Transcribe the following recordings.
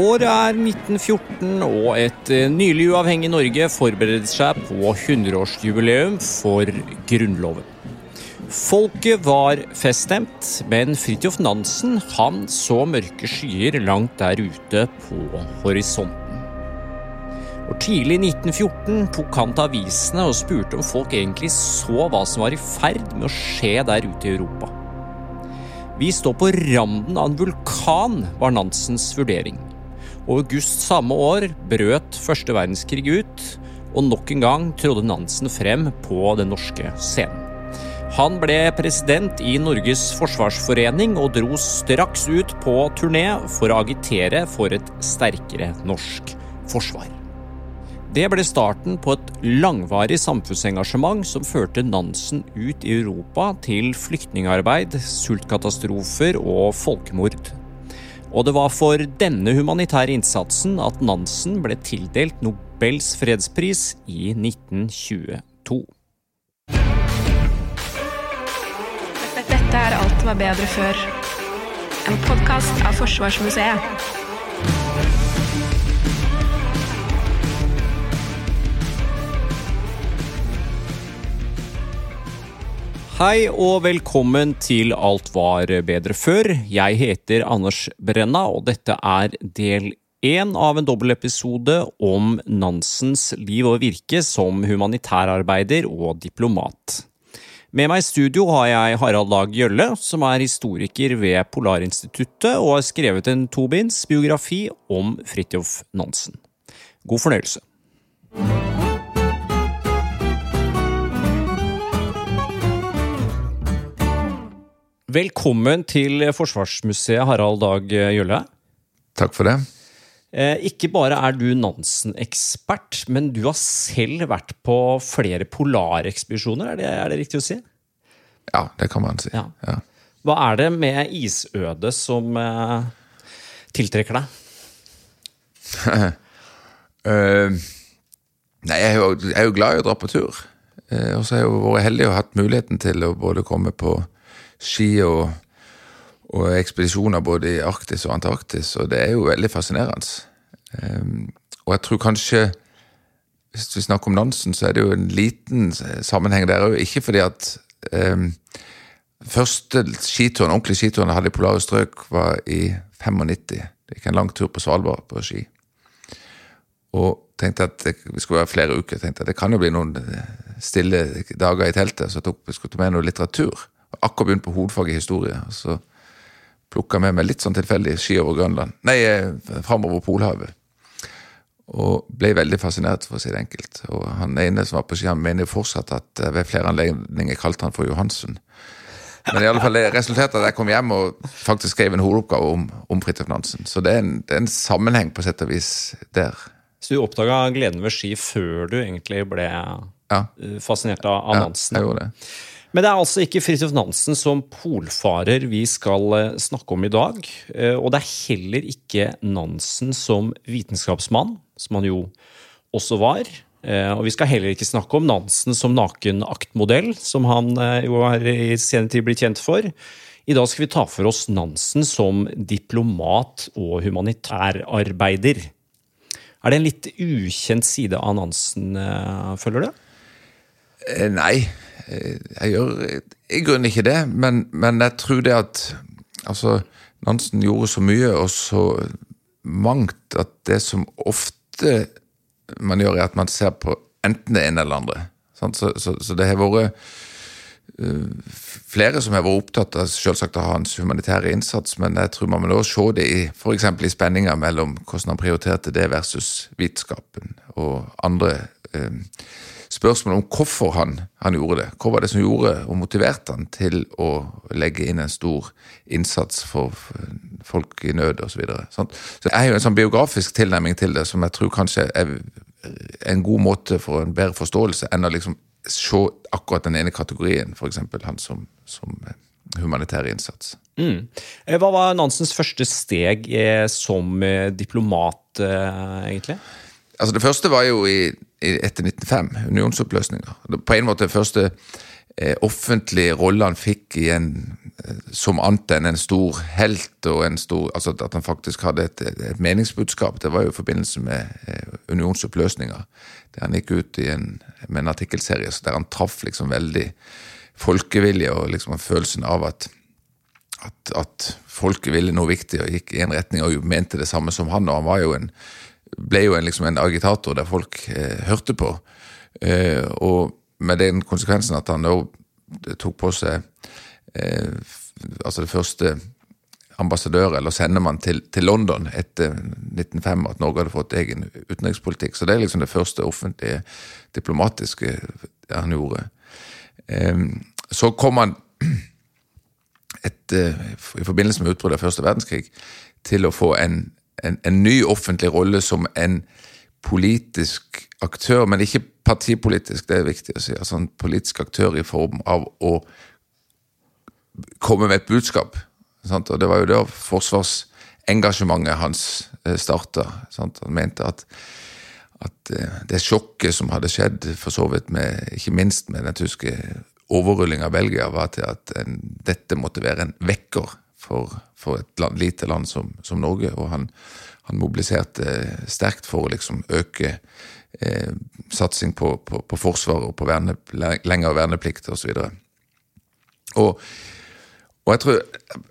Året er 1914, og et eh, nylig uavhengig Norge forbereder seg på 100-årsjubileum for Grunnloven. Folket var feststemt, men Fridtjof Nansen han så mørke skyer langt der ute på horisonten. Og Tidlig i 1914 tok han til avisene og spurte om folk egentlig så hva som var i ferd med å skje der ute i Europa. Vi står på randen av en vulkan, var Nansens vurdering. Og august samme år brøt første verdenskrig ut, og nok en gang trådte Nansen frem på den norske scenen. Han ble president i Norges forsvarsforening og dro straks ut på turné for å agitere for et sterkere norsk forsvar. Det ble starten på et langvarig samfunnsengasjement som førte Nansen ut i Europa til flyktningarbeid, sultkatastrofer og folkemord. Og det var for denne humanitære innsatsen at Nansen ble tildelt Nobels fredspris i 1922. Dette er Alt var bedre før. En podkast av Forsvarsmuseet. Hei og velkommen til Alt var bedre før. Jeg heter Anders Brenna, og dette er del én av en dobbeltepisode om Nansens liv og virke som humanitærarbeider og diplomat. Med meg i studio har jeg Harald Dag Gjølle, som er historiker ved Polarinstituttet og har skrevet en tobinds biografi om Fridtjof Nansen. God fornøyelse. Velkommen til Forsvarsmuseet, Harald Dag Gjølle. Takk for det. Eh, ikke bare er du Nansen-ekspert, men du har selv vært på flere polarekspedisjoner, er det, er det riktig å si? Ja, det kan man si. Ja. Ja. Hva er det med isødet som eh, tiltrekker deg? uh, nei, jeg er, jo, jeg er jo glad i å dra på tur. Uh, og så har jeg vært heldig og hatt muligheten til å både komme på ski og, og ekspedisjoner både i Arktis og Antarktis, og det er jo veldig fascinerende. Um, og jeg tror kanskje hvis vi snakker om Nansen, så er det jo en liten sammenheng der òg. Ikke fordi at um, Første skituren, ordentlig skituren jeg hadde i polare strøk, var i 95. Det gikk en lang tur på Svalbard på ski. Og tenkte at det skulle være flere uker. tenkte at Det kan jo bli noen stille dager i teltet, så jeg tok, skulle ta med noe litteratur. Akkurat begynt på hovedfag i historie. Så plukka med meg litt sånn tilfeldig ski over Grønland. Nei, framover Polhavet. Og ble veldig fascinert, for å si det enkelt. Og han ene som var på ski, han mener jo fortsatt at ved flere anledninger kalte han for Johansen. Men i alle fall det resulterte at jeg kom hjem og faktisk skrev en hovedoppgave om, om Fridtjof Nansen. Så det er, en, det er en sammenheng på sett og vis der. Så du oppdaga gleden ved ski før du egentlig ble Ja. eh, fascinert av, av Ja, Nansen? jeg gjorde det. Men det er altså ikke Fridtjof Nansen som polfarer vi skal eh, snakke om i dag. eh, Og det er heller ikke Nansen som vitenskapsmann, som han jo også var. Eh, Og vi skal heller ikke snakke om Nansen som nakenaktmodell, som han jo har i senere tid blitt kjent for. I dag skal vi ta for oss Nansen som diplomat og humanitærarbeider. Er det en litt ukjent side av Nansen, føler du? Nei, jeg gjør i grunnen ikke det. Men, men jeg tror det at altså, Nansen gjorde så mye og så mangt at det som ofte man gjør, er at man ser på enten det ene eller andre. Så, så, så det har vært eh, flere som har vært opptatt av selvsagt av hans humanitære innsats, men jeg tror man må også se det i f.eks. i spenninga mellom hvordan han prioriterte det versus vitenskapen og andre eh, spørsmål om hvorfor han, han gjorde det. Hva var det som gjorde og motiverte han til å legge inn en stor innsats for folk i nød osv. Så, videre, sant? så jeg har jo en sånn biografisk tilnærming til det som jeg tror kanskje er en god måte for en bedre forståelse enn å liksom se akkurat den ene kategorien, f.eks. han som, som humanitær innsats. Mm. Eh, Hva var Nansens første steg eh, som eh, diplomat, egentlig? Altså Det første var jo i etter 1905, unionsoppløsninga. På en måte den første eh, offentlige rolle han fikk i en som annet enn en stor helt, og en stor, altså at han faktisk hadde et, et meningsbudskap. Det var jo i forbindelse med eh, unionsoppløsninga, der han gikk ut en, med en artikkelserie der han traff liksom veldig folkevilje og liksom følelsen av at, at, at folket ville noe viktig og gikk i en retning og mente det samme som han. Og han var jo en, ble jo en, liksom en agitator der folk eh, hørte på. Eh, og med den konsekvensen at han da tok på seg eh, altså det første ambassadør eller sendemann til, til, London etter 1905, at Norge hadde fått egen utenrikspolitikk. Så det er liksom det første offentlige diplomatiske han gjorde. Eh, så kom han et, i forbindelse med utbruddet av første verdenskrig til å få en, en, en ny offentlig rolle som en politisk aktør, men ikke partipolitisk, det er viktig å si. altså En politisk aktør i form av å komme med et budskap. Sant? Og det var jo der forsvarsengasjementet hans eh, starta. Han mente at, at, eh, det sjokket som hadde skjedd, for så vidt med, ikke minst med den tyske overrulling av Belgia, var til at en, dette måtte være en vekker for, for et land, lite land som, som Norge. Og han, han, mobiliserte sterkt for å liksom øke eh, satsing på, på, på Forsvaret og på verne, lengre verneplikt osv. Og, så og og jeg tror,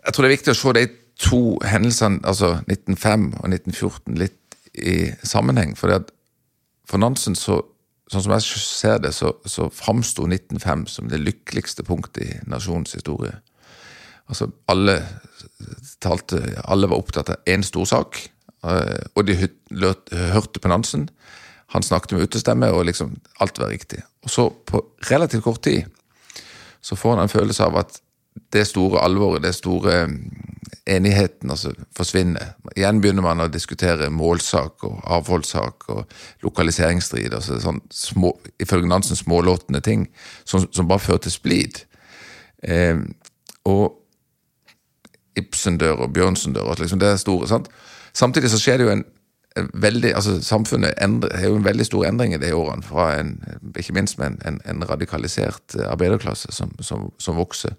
jeg tror, det er viktig å se de to hendelsene, altså 1905 og 1914, litt i sammenheng. For, det, for Nansen, så, sånn som jeg ser det, så, så framsto 1905 som det lykkeligste punktet i nasjonens historie. Altså, alle talte, alle var opptatt av én stor sak, eh, og de hørte på Nansen. Han snakket med utestemme, og liksom alt var riktig. Og så, på relativt kort tid, så får han en følelse av at det store alvoret, det store mm, enigheten, altså forsvinner. Igjen begynner man å diskutere målsak og avholdssak og lokaliseringsstrid. altså sånn små, Ifølge Nansen smålåtende ting som, som, bare fører til splid. Eh, og Ibsen dør og Bjørnsen dør, og liksom det er store. sant? Samtidig så skjer det jo en veldig, altså Samfunnet er jo en veldig stor endring i de årene, fra en, ikke minst med en, en, en radikalisert arbeiderklasse som, som, som vokser.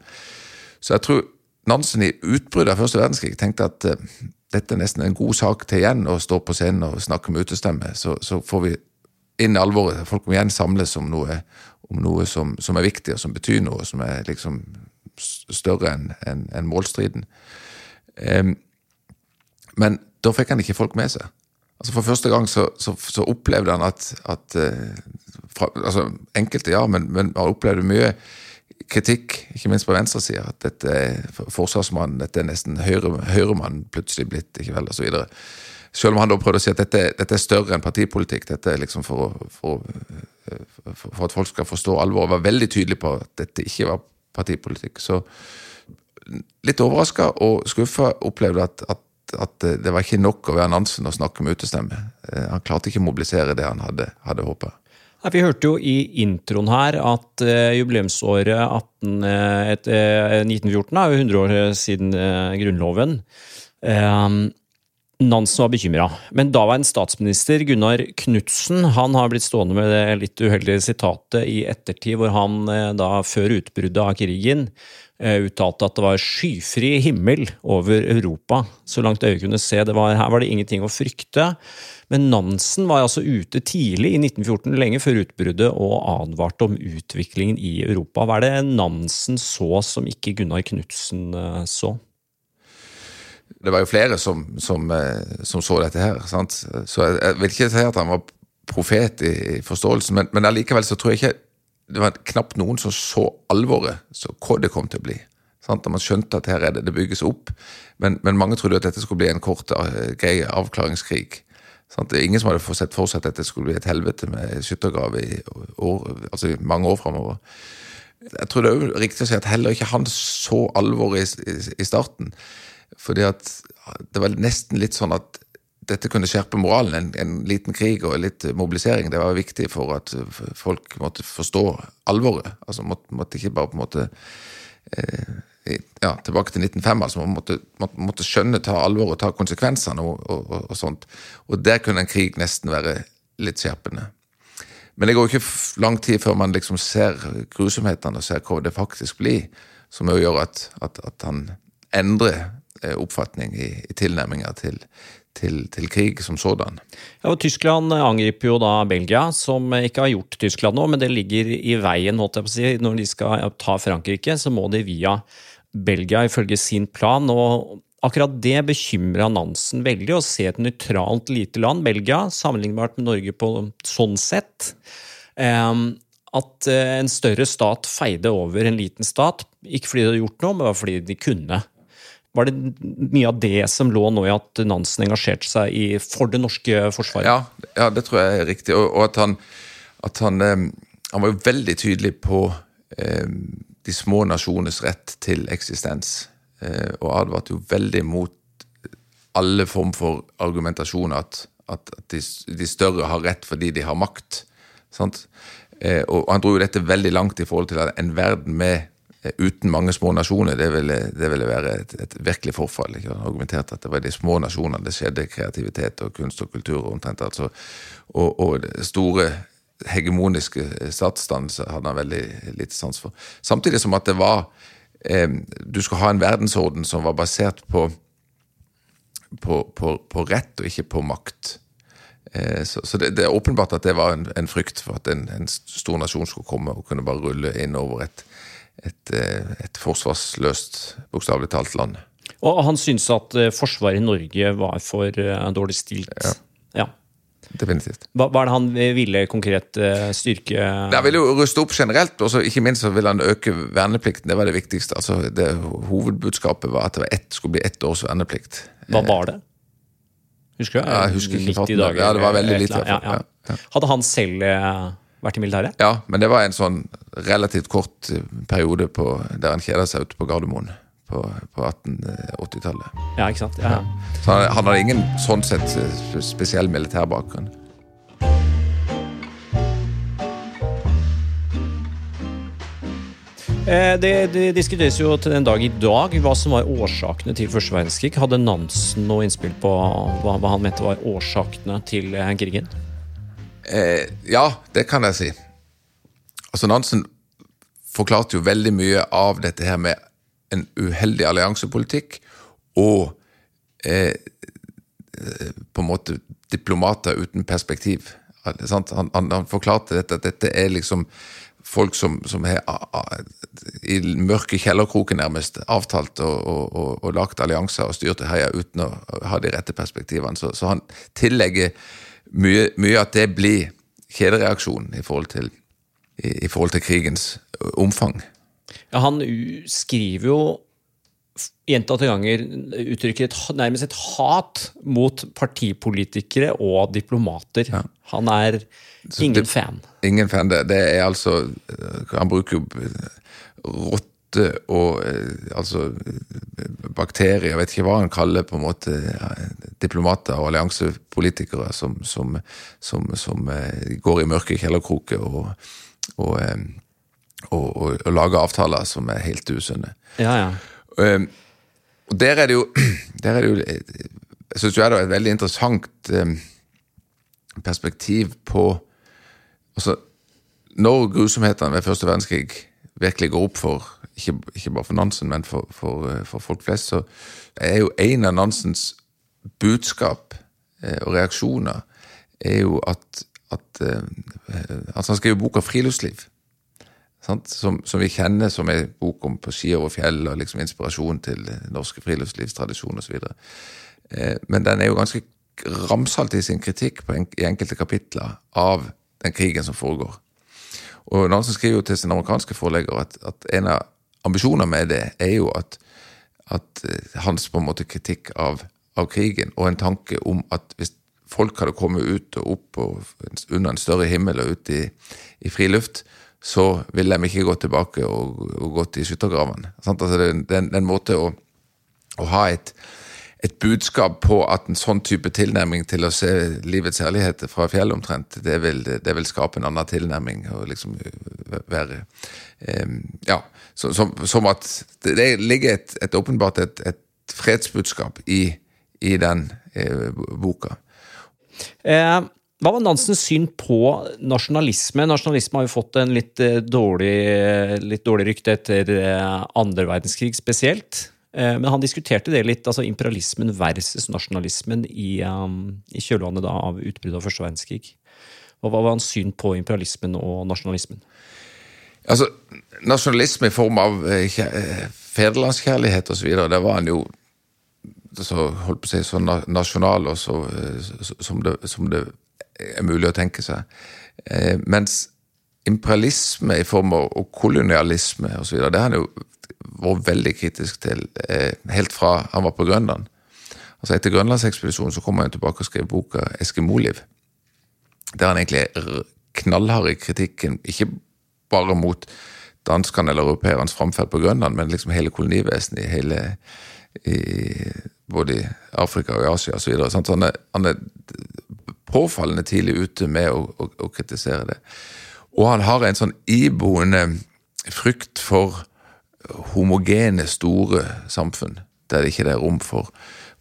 Så jeg tror Nansen i utbruddet av første verdenskrig tenkte at uh, dette er nesten en god sak til igjen å stå på scenen og snakke med utestemme. Så, så får vi inn alvoret. Folk må igjen samles om noe, om noe som, som, er viktig, og som betyr noe, som er liksom større enn en, en målstriden. Um, men da fikk han ikke folk med seg. Altså For første gang så, så, så opplevde han at, at uh, fra, altså Enkelte, ja, men, men han opplevde mye kritikk, ikke minst på venstresida, at dette er forsvarsmannen, dette er nesten høyre, høyremann plutselig blitt, ikke vel, osv. Selv om han da prøvde å si at dette, dette er større enn partipolitikk. Dette er liksom for, for, for, for at folk skal forstå alvoret. Var veldig tydelig på at dette ikke var partipolitikk. Så litt overraska og skuffa opplevde at, at, at, det var ikke nok å være Nansen og snakke med utestemme. Eh, han klarte ikke å mobilisere det han hadde, hadde håpa. Vi hørte jo i introen her at uh, jubileumsåret 18, uh, et, uh, 1914 er jo 100 år siden Grunnloven. Nansen var bekymra, men daværende statsminister Gunnar Knudsen han har blitt stående med det litt uheldige sitatet i ettertid, hvor han da før utbruddet av krigen uttalte at det var skyfri himmel over Europa. Så langt øyet kunne se. Det var, her var det ingenting å frykte. Men Nansen var altså ute tidlig, i 1914, lenge før utbruddet, og advarte om utviklingen i Europa. Hva er det Nansen så som ikke Gunnar Knutsen eh, så? Det var jo flere som, som, eh, som så dette her. Sant? Så jeg, jeg, vil ikke si at han var profet i, i forståelsen, men, men allikevel så tror jeg ikke det var knapt noen som så alvoret, så hva det kom til å bli. Sant? Man skjønte at her er det, det bygges opp, men, men mange trodde at dette skulle bli en kort, uh, grei avklaringskrig. Sant? Ingen som hadde sett for seg at dette skulle bli et helvete med skyttergrav i år, altså mange år framover. Jeg tror det er riktig å si at heller ikke han så alvoret i, i, i, starten. Fordi at det var nesten litt sånn at dette kunne skjerpe moralen. En, en, liten krig og litt mobilisering. Det var viktig for at folk måtte forstå alvoret. Altså måtte, måtte ikke bare på en måte eh, ja, tilbake til 1905, altså måtte, måtte skjønne, ta alvor og ta konsekvensene og, og, og, sånt. Og der kunne en krig nesten være litt skjerpende. Men det går ikke lang tid før man liksom ser grusomhetene og ser hva det faktisk blir, som jo gjør at, at, at han endrer oppfatning i, i tilnærminga til, til, til krig som sådan. Ja, og Tyskland angriper jo da Belgia, som ikke har gjort Tyskland nå, men det ligger i veien. holdt jeg på å si. Når de skal ta Frankrike, så må de via Belgia ifølge sin plan. og Akkurat det bekymra Nansen veldig, å se et nøytralt lite land, Belgia, sammenlignbart med Norge på sånn sett. eh, At eh, en større stat feide over en liten stat, ikke fordi de hadde gjort noe, men fordi de kunne. Var det mye av det som lå nå i at Nansen engasjerte seg i, for det norske forsvaret? Ja, ja, det tror jeg er riktig. Og, og at han, at han, han var jo veldig tydelig på eh, de små nasjoners rett til eksistens. Eh, og advarte jo veldig mot alle form for argumentasjon at, at, de, de større har rett fordi de har makt. Sant? Eh, og han dro jo dette veldig langt i forhold til at en verden med uten mange små nasjoner, det ville, det ville være et, et virkelig forfall. Ikke? Han argumenterte at det var i de små nasjonene det skjedde kreativitet og kunst og kultur. omtrent altså. Og, og store hegemoniske statsdannelser hadde han veldig lite sans for. Samtidig som at det var eh, Du skulle ha en verdensorden som var basert på på, på, på rett og ikke på makt. Eh, så det, er åpenbart at det var en, frykt for at en stor nasjon skulle komme og kunne bare rulle inn over et, et, eh, et forsvarsløst, bokstavelig talt land. Og han syntes at eh, forsvaret i Norge var for eh, dårlig stilt. Ja. Definitivt. Hva, hva er det han ville konkret styrke Han ville jo ruste opp generelt, og ikke minst så ville han øke verneplikten. Det var det viktigste. altså det Hovedbudskapet var at det ett, skulle bli ett års verneplikt. Hva var det? Husker du? Ja, jeg husker ikke 90 farten. Ja, det var veldig lite. Ja, ja. Hadde han selv vært i militæret? Ja, men det var en sånn relativt kort eh, periode på, der han kjeda seg ute på Gardermoen på, på 1880-tallet. Ja, ikke sant? Ja, ja. Så han, han hadde ingen sånn sett spesiell militær bakgrunn. Eh, Det, det diskuteres jo til den dag i dag hva som var årsakene til første verdenskrig. Hadde Nansen noe innspill på hva, hva han mente var årsakene til eh, krigen? Eh, ja, det kan jeg si. Altså Nansen forklarte jo veldig mye av dette her med en uheldig alliansepolitikk og eh, eh, på en måte diplomater uten perspektiv. Han, han, han forklarte dette, at dette er liksom folk som, som har i mørke kjellerkroken nærmest avtalt og, og, og, og lagt allianser og styrt heia uten å ha de rette perspektivene. Så, så han tillegger mye, mye at det blir kjedereaksjon i forhold til, i, i forhold til krigens omfang. Ja, han skriver jo gjentatte ganger uttrykker et, nærmest et hat mot partipolitikere og diplomater. Han er ingen det- fan. Ingen fan. Det, det er altså Han bruker jo eh, rotte og eh, altså bakterier, jeg vet ikke hva han kaller på en måte eh, diplomater og alliansepolitikere som, som, som, som eh, går i mørke kjellerkroker og, og, og, og, lager avtaler som er helt usunne. Ja, ja. Um, og der er det jo, der er det jo Jeg syns jo er det et veldig interessant perspektiv på altså, Når grusomhetene ved første verdenskrig virkelig går opp for ikke, ikke bare for Nansen, men for, for, eh, for folk flest, så er jo en av Nansens budskap eh, og reaksjoner er jo at, at altså Han skriver boka 'Friluftsliv'? Som, som vi kjenner som en bok om på ski over fjell, og liksom inspirasjon til norske friluftslivstradisjon osv. Eh, men den er jo ganske ramsalt i sin kritikk en, i enkelte kapitler av den krigen som foregår. Og Nansen skriver jo til sin amerikanske forlegger at, at en av ambisjonene med det er jo at, at eh, hans på en måte kritikk av, av krigen, og en tanke om at hvis folk hadde kommet ut og opp og under en større himmel og ut i, i friluft, så ville de ikke gått tilbake og, og gått i skyttergravene. Altså det, er en- måte å, å ha et, et budskap på at en sånn type tilnærming til å se livets herligheter fra fjellet omtrent, det vil, det vil skape en annen tilnærming og liksom være um, Ja, så, som, som at det, ligger et, et åpenbart et, et fredsbudskap i, i den eh, boka. Eh, hva var Nansens syn på nasjonalisme? Nasjonalisme har jo fått en litt eh, dårlig, litt dårlig rykte etter eh, andre verdenskrig spesielt. Eh, men han diskuterte det litt, altså imperialismen versus nasjonalismen i, um, i kjølvannet av utbruddet av første verdenskrig. Hva var hans syn på imperialismen og nasjonalismen? Altså, Nasjonalisme i form av fedrelandskjærlighet federlandskjærlighet osv., det var han jo så holdt på å si, så nasjonal og så, som, det, som det er mulig å tenke seg. Eh, mens imperialisme i form av og kolonialisme osv., det har han jo vært veldig kritisk til eh, helt fra han var på Grønland. Altså Etter Grønlandsekspedisjonen så kom han jo tilbake og skrev boka 'Eskimoliv'. Der han egentlig er knallhard i kritikken, ikke bare mot danskene eller europeernes framferd på Grønland, men liksom hele kolonivesenet i hele i, både i Afrika og i Asia osv. Han, er, han er påfallende tidlig ute med å, å, å, kritisere det. Og han har en sånn iboende frykt for homogene, store samfunn, der det ikke er rom for,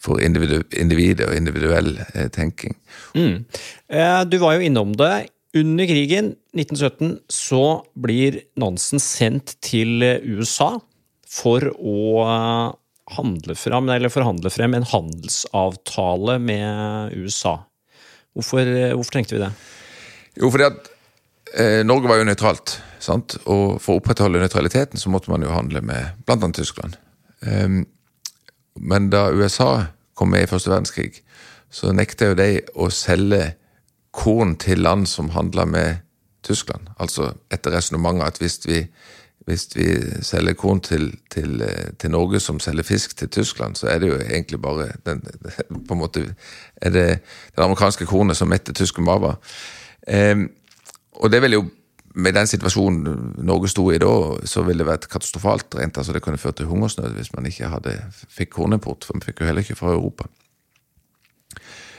for individet og individuell eh, tenking. Mm. Eh, du var jo innom det. Under krigen, 1917, så blir Nansen sendt til USA for å handle frem, eller forhandle frem en handelsavtale med USA. Hvorfor, eh, hvorfor tenkte vi det? Jo, fordi at eh, Norge var jo nøytralt. sant? Og for å opprettholde nøytraliteten så måtte man jo handle med bl.a. Tyskland. Um, men da USA kom med i første verdenskrig, så nekta jo de å selge korn til land som handla med Tyskland. Altså etter resonnementet at hvis vi hvis vi selger korn til, til, eh, til, Norge som selger fisk til Tyskland, så er det jo egentlig bare den, på en måte, er det den amerikanske kornet som metter tyske maver. Eh, og det vil jo med den situasjonen Norge sto i da, så ville det vært katastrofalt rent. altså Det kunne ført til hungersnød hvis man ikke hadde, fikk kornimport, for vi fikk jo heller ikke fra Europa.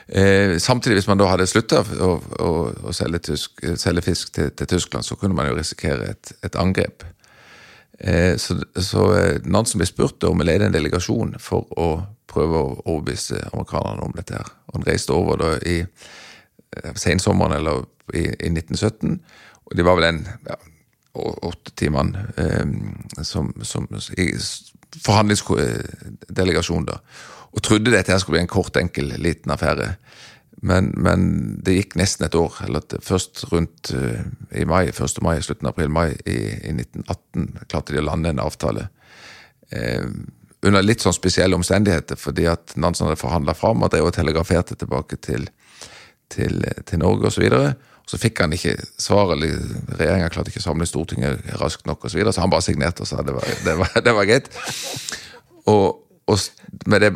Eh, samtidig, hvis man da hadde slutta å, å, å selge, tysk, selge, fisk til, til, Tyskland, så kunne man jo risikere et, et angrep. Eh, så, så eh, Nansen ble spurt om å lede en delegasjon for å prøve å overbevise amerikanerne om dette. her. Han reiste over da i sensommeren eller i, i 1917, og det var vel en ja, åtte mann eh, som, som, forhandlingsdelegasjon, da. Og trodde dette her skulle bli en kort, enkel, liten affære. Men, men, det gikk nesten et år. eller Først rundt uh, i mai, 1. mai, slutten av april-mai i, i, 1918 klarte de å lande en avtale. Eh, under litt sånn spesielle omstendigheter, fordi at Nansen hadde forhandla fram og drev og telegraferte tilbake til, til, til Norge osv. Så så fikk han ikke svar, eller regjeringa klarte ikke å samle Stortinget raskt nok og så, videre, så han bare signerte og sa det var, det var, det var greit. Og, og med det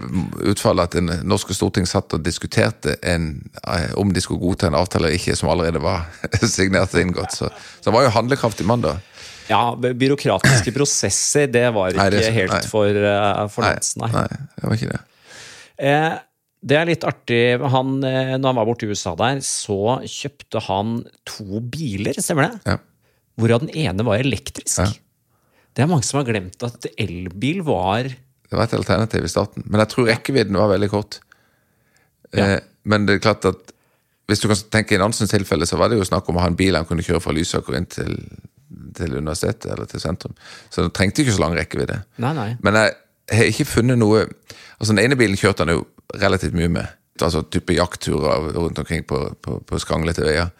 utfallet at det norske storting satt og diskuterte en, eh, om de skulle godta en avtale eller ikke, som allerede var signert og inngått. Så, så han var jo handlekraftig mann, da. Ja, byråkratiske prosesser, det var ikke nei, det, helt nei. for, uh, for Nansen, nei. nei. det var ikke det. Eh, det er litt artig. Han, eh, når han var borte i USA der, så kjøpte han to biler, stemmer det? Ja. Hvorav den ene var elektrisk. Ja. Det er mange som har glemt at elbil var det var et alternativ i starten. Men jeg tror rekkevidden var veldig kort. Ja. Eh, men det er klart at hvis du kan tenke i Nansens tilfelle, så var det jo snakk om å ha en bil han kunne kjøre fra Lysaker inn til, til universitetet eller til sentrum. Så det trengte ikke så lang rekkevidde. Nei, nei. Men jeg har ikke funnet noe Altså Den ene bilen kjørte han jo relativt mye med. Altså type jaktturer rundt omkring på, på, på skranglete veier.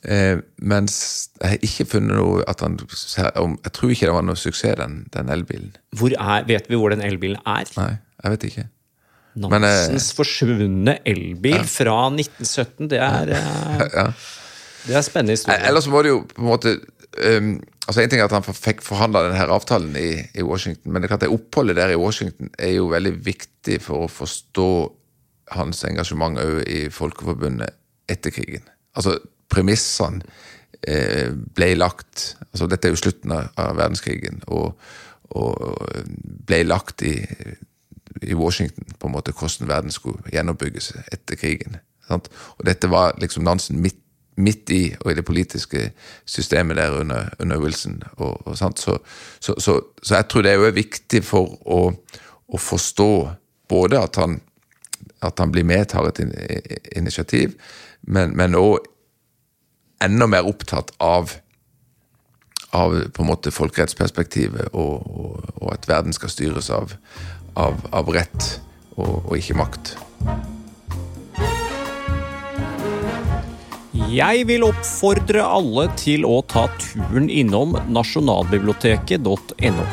Eh, mens jeg har ikke funnet noe at han Jeg tror ikke det var noe suksess, den, den elbilen. Er, vet vi hvor den elbilen er? Nei, jeg vet ikke. Nansens eh, forsvunne elbil ja. fra 1917. Det er, eh, ja. det er spennende historie. Ellers var det jo på en måte um, altså En ting er at han fikk forhandla denne avtalen i, i, Washington, men det, er klart det oppholdet der i Washington er jo veldig viktig for å forstå hans engasjement òg i Folkeforbundet etter krigen. Altså, premissene eh, ble lagt altså Dette er jo slutten av, verdenskrigen, og, og, ble lagt i, i, Washington, på en måte hvordan verden skulle gjenoppbygges etter krigen. Sant? Og dette var liksom Nansen midt, midt, i, og i det politiske systemet der under, under Wilson. Og, og så, så, så, så, jeg tror det er viktig for å, å forstå både at han at han blir med, tar et in initiativ, men òg enda mer opptatt av av på en måte folkerettsperspektivet, og, og, og at verden skal styres av, av, av rett og, og ikke makt. Jeg vil oppfordre alle til å ta turen innom nasjonalbiblioteket.no.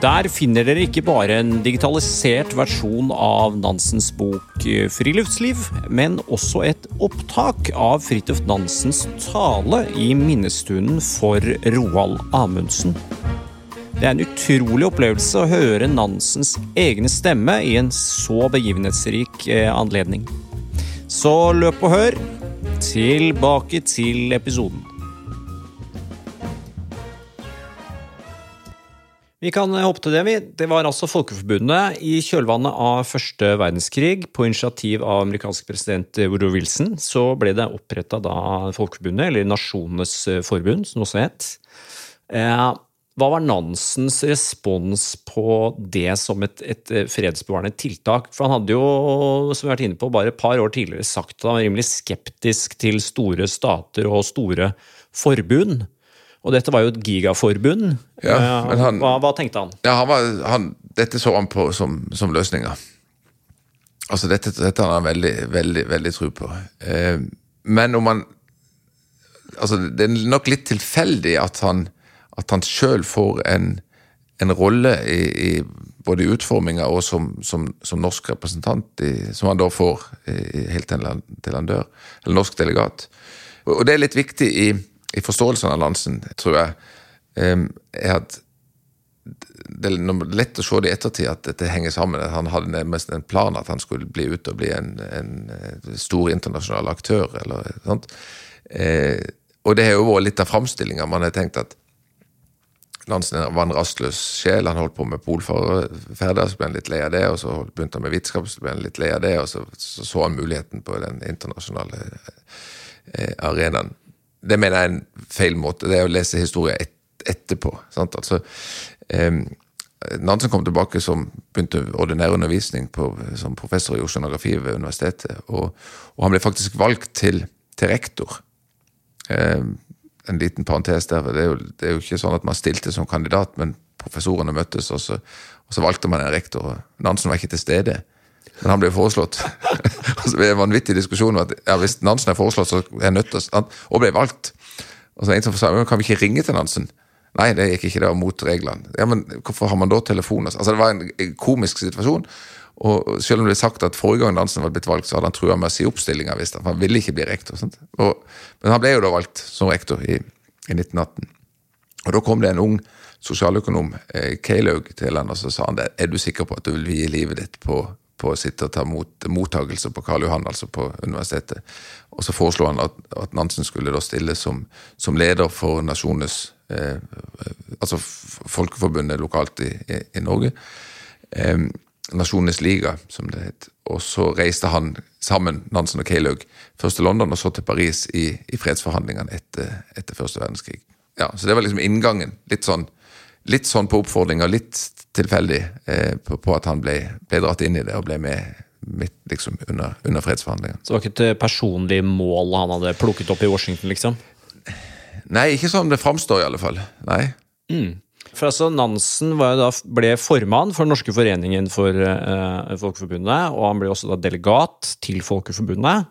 Der finner dere ikke bare en digitalisert versjon av Nansens bok eh, 'Friluftsliv', men også et opptak av Fridtjof Nansens tale i minnestunden for Roald Amundsen. Det er en utrolig opplevelse å høre Nansens egne stemme i en så begivenhetsrik eh, anledning. Så løp og hør. Tilbake til episoden. Vi kan hoppe til det. vi. Det var altså Folkeforbundet i kjølvannet av første verdenskrig. På initiativ av amerikansk president Woodrow Wilson så ble det oppretta Folkeforbundet, eller Nasjonenes forbund, som det også het. Eh, hva var Nansens respons på det som et, et, fredsbevarende tiltak? For han hadde jo, som vi har vært inne på, bare et par år tidligere sagt at han var rimelig skeptisk til store stater og store forbund. Og dette var jo et gigaforbund. Ja, men han, hva, hva, tenkte han? Ja, han, var, han Dette så han på som, som løsninger. Altså, dette, dette har han veldig, veldig, veldig tro på. Eh, men om han Altså, det er nok litt tilfeldig at han, at han sjøl får en, en rolle i, i, både i utforminga og som, som, som, norsk representant, i, som han da får helt til han, dør. Eller norsk delegat. Og det er litt viktig i i forståelsen av Nansen, tror jeg, er at det er lett å se det i ettertid at dette henger sammen. at Han hadde nærmest en plan at han skulle bli ute og bli en, en stor internasjonal aktør. eller. Eh, og det har jo vært litt av framstillinga. Man har tenkt at Nansen var en rastløs sjel. Han holdt på med polferder, så ble han litt lei av det. Og så begynte han med vitenskap, så ble han litt lei av det. Og så så, så han muligheten på den internasjonale eh, arenaen det mener jeg er en feil måte. Det er å lese historie et, etterpå. Sant? Altså, eh, Nansen kom tilbake som begynte ordinær undervisning på, som professor i oceanografi ved universitetet. Og, og, han ble faktisk valgt til, til rektor. Eh, en liten parentes der. Det er, jo, det er, jo, ikke sånn at man stilte som kandidat, men professorene møttes, og så, og så valgte man en rektor. Nansen var ikke til stede. Men han ble foreslått. altså, det er en vanvittig diskusjon at ja, hvis Nansen er foreslått, så er jeg nødt til å Og ble valgt. Og så en som sa kan vi ikke ringe til Nansen? Nei, det gikk ikke, det var mot reglene. Ja, Men hvorfor har man da telefon? Altså, Det var en komisk situasjon. Og selv om det ble sagt at forrige gang Nansen var blitt valgt, så hadde han trua med å si opp stillinga hvis han ville ikke bli rektor. Men han ble jo da valgt som rektor i, i 1918. Og da kom det en ung sosialøkonom, eh, Keilaug, til han og så sa han det, er du sikker på at du vil vie livet ditt på på å sitte og ta mot, mottagelse på Karl Johan, altså på universitetet. Og så foreslo han at, at Nansen skulle da stille som, som leder for nasjonenes eh, Altså Folkeforbundet lokalt i, i, i Norge. Eh, Nasjonenes liga, som det het. Og så reiste han sammen, Nansen og Keilaug, først til London og så til Paris i, i fredsforhandlingene etter, etter første verdenskrig. Ja, Så det var liksom inngangen. Litt sånn litt sånn på oppfordring og litt tilfeldig eh, på, på, at han ble, ble, dratt inn i det og ble med midt liksom under, under fredsforhandlingene. Så det var ikke et personlig mål han hadde plukket opp i Washington, liksom? Nei, ikke sånn det framstår, i alle fall. Nei. Mm. For altså, Nansen da, ble formann for norske foreningen for eh, Folkeforbundet, og han ble også da delegat til Folkeforbundet.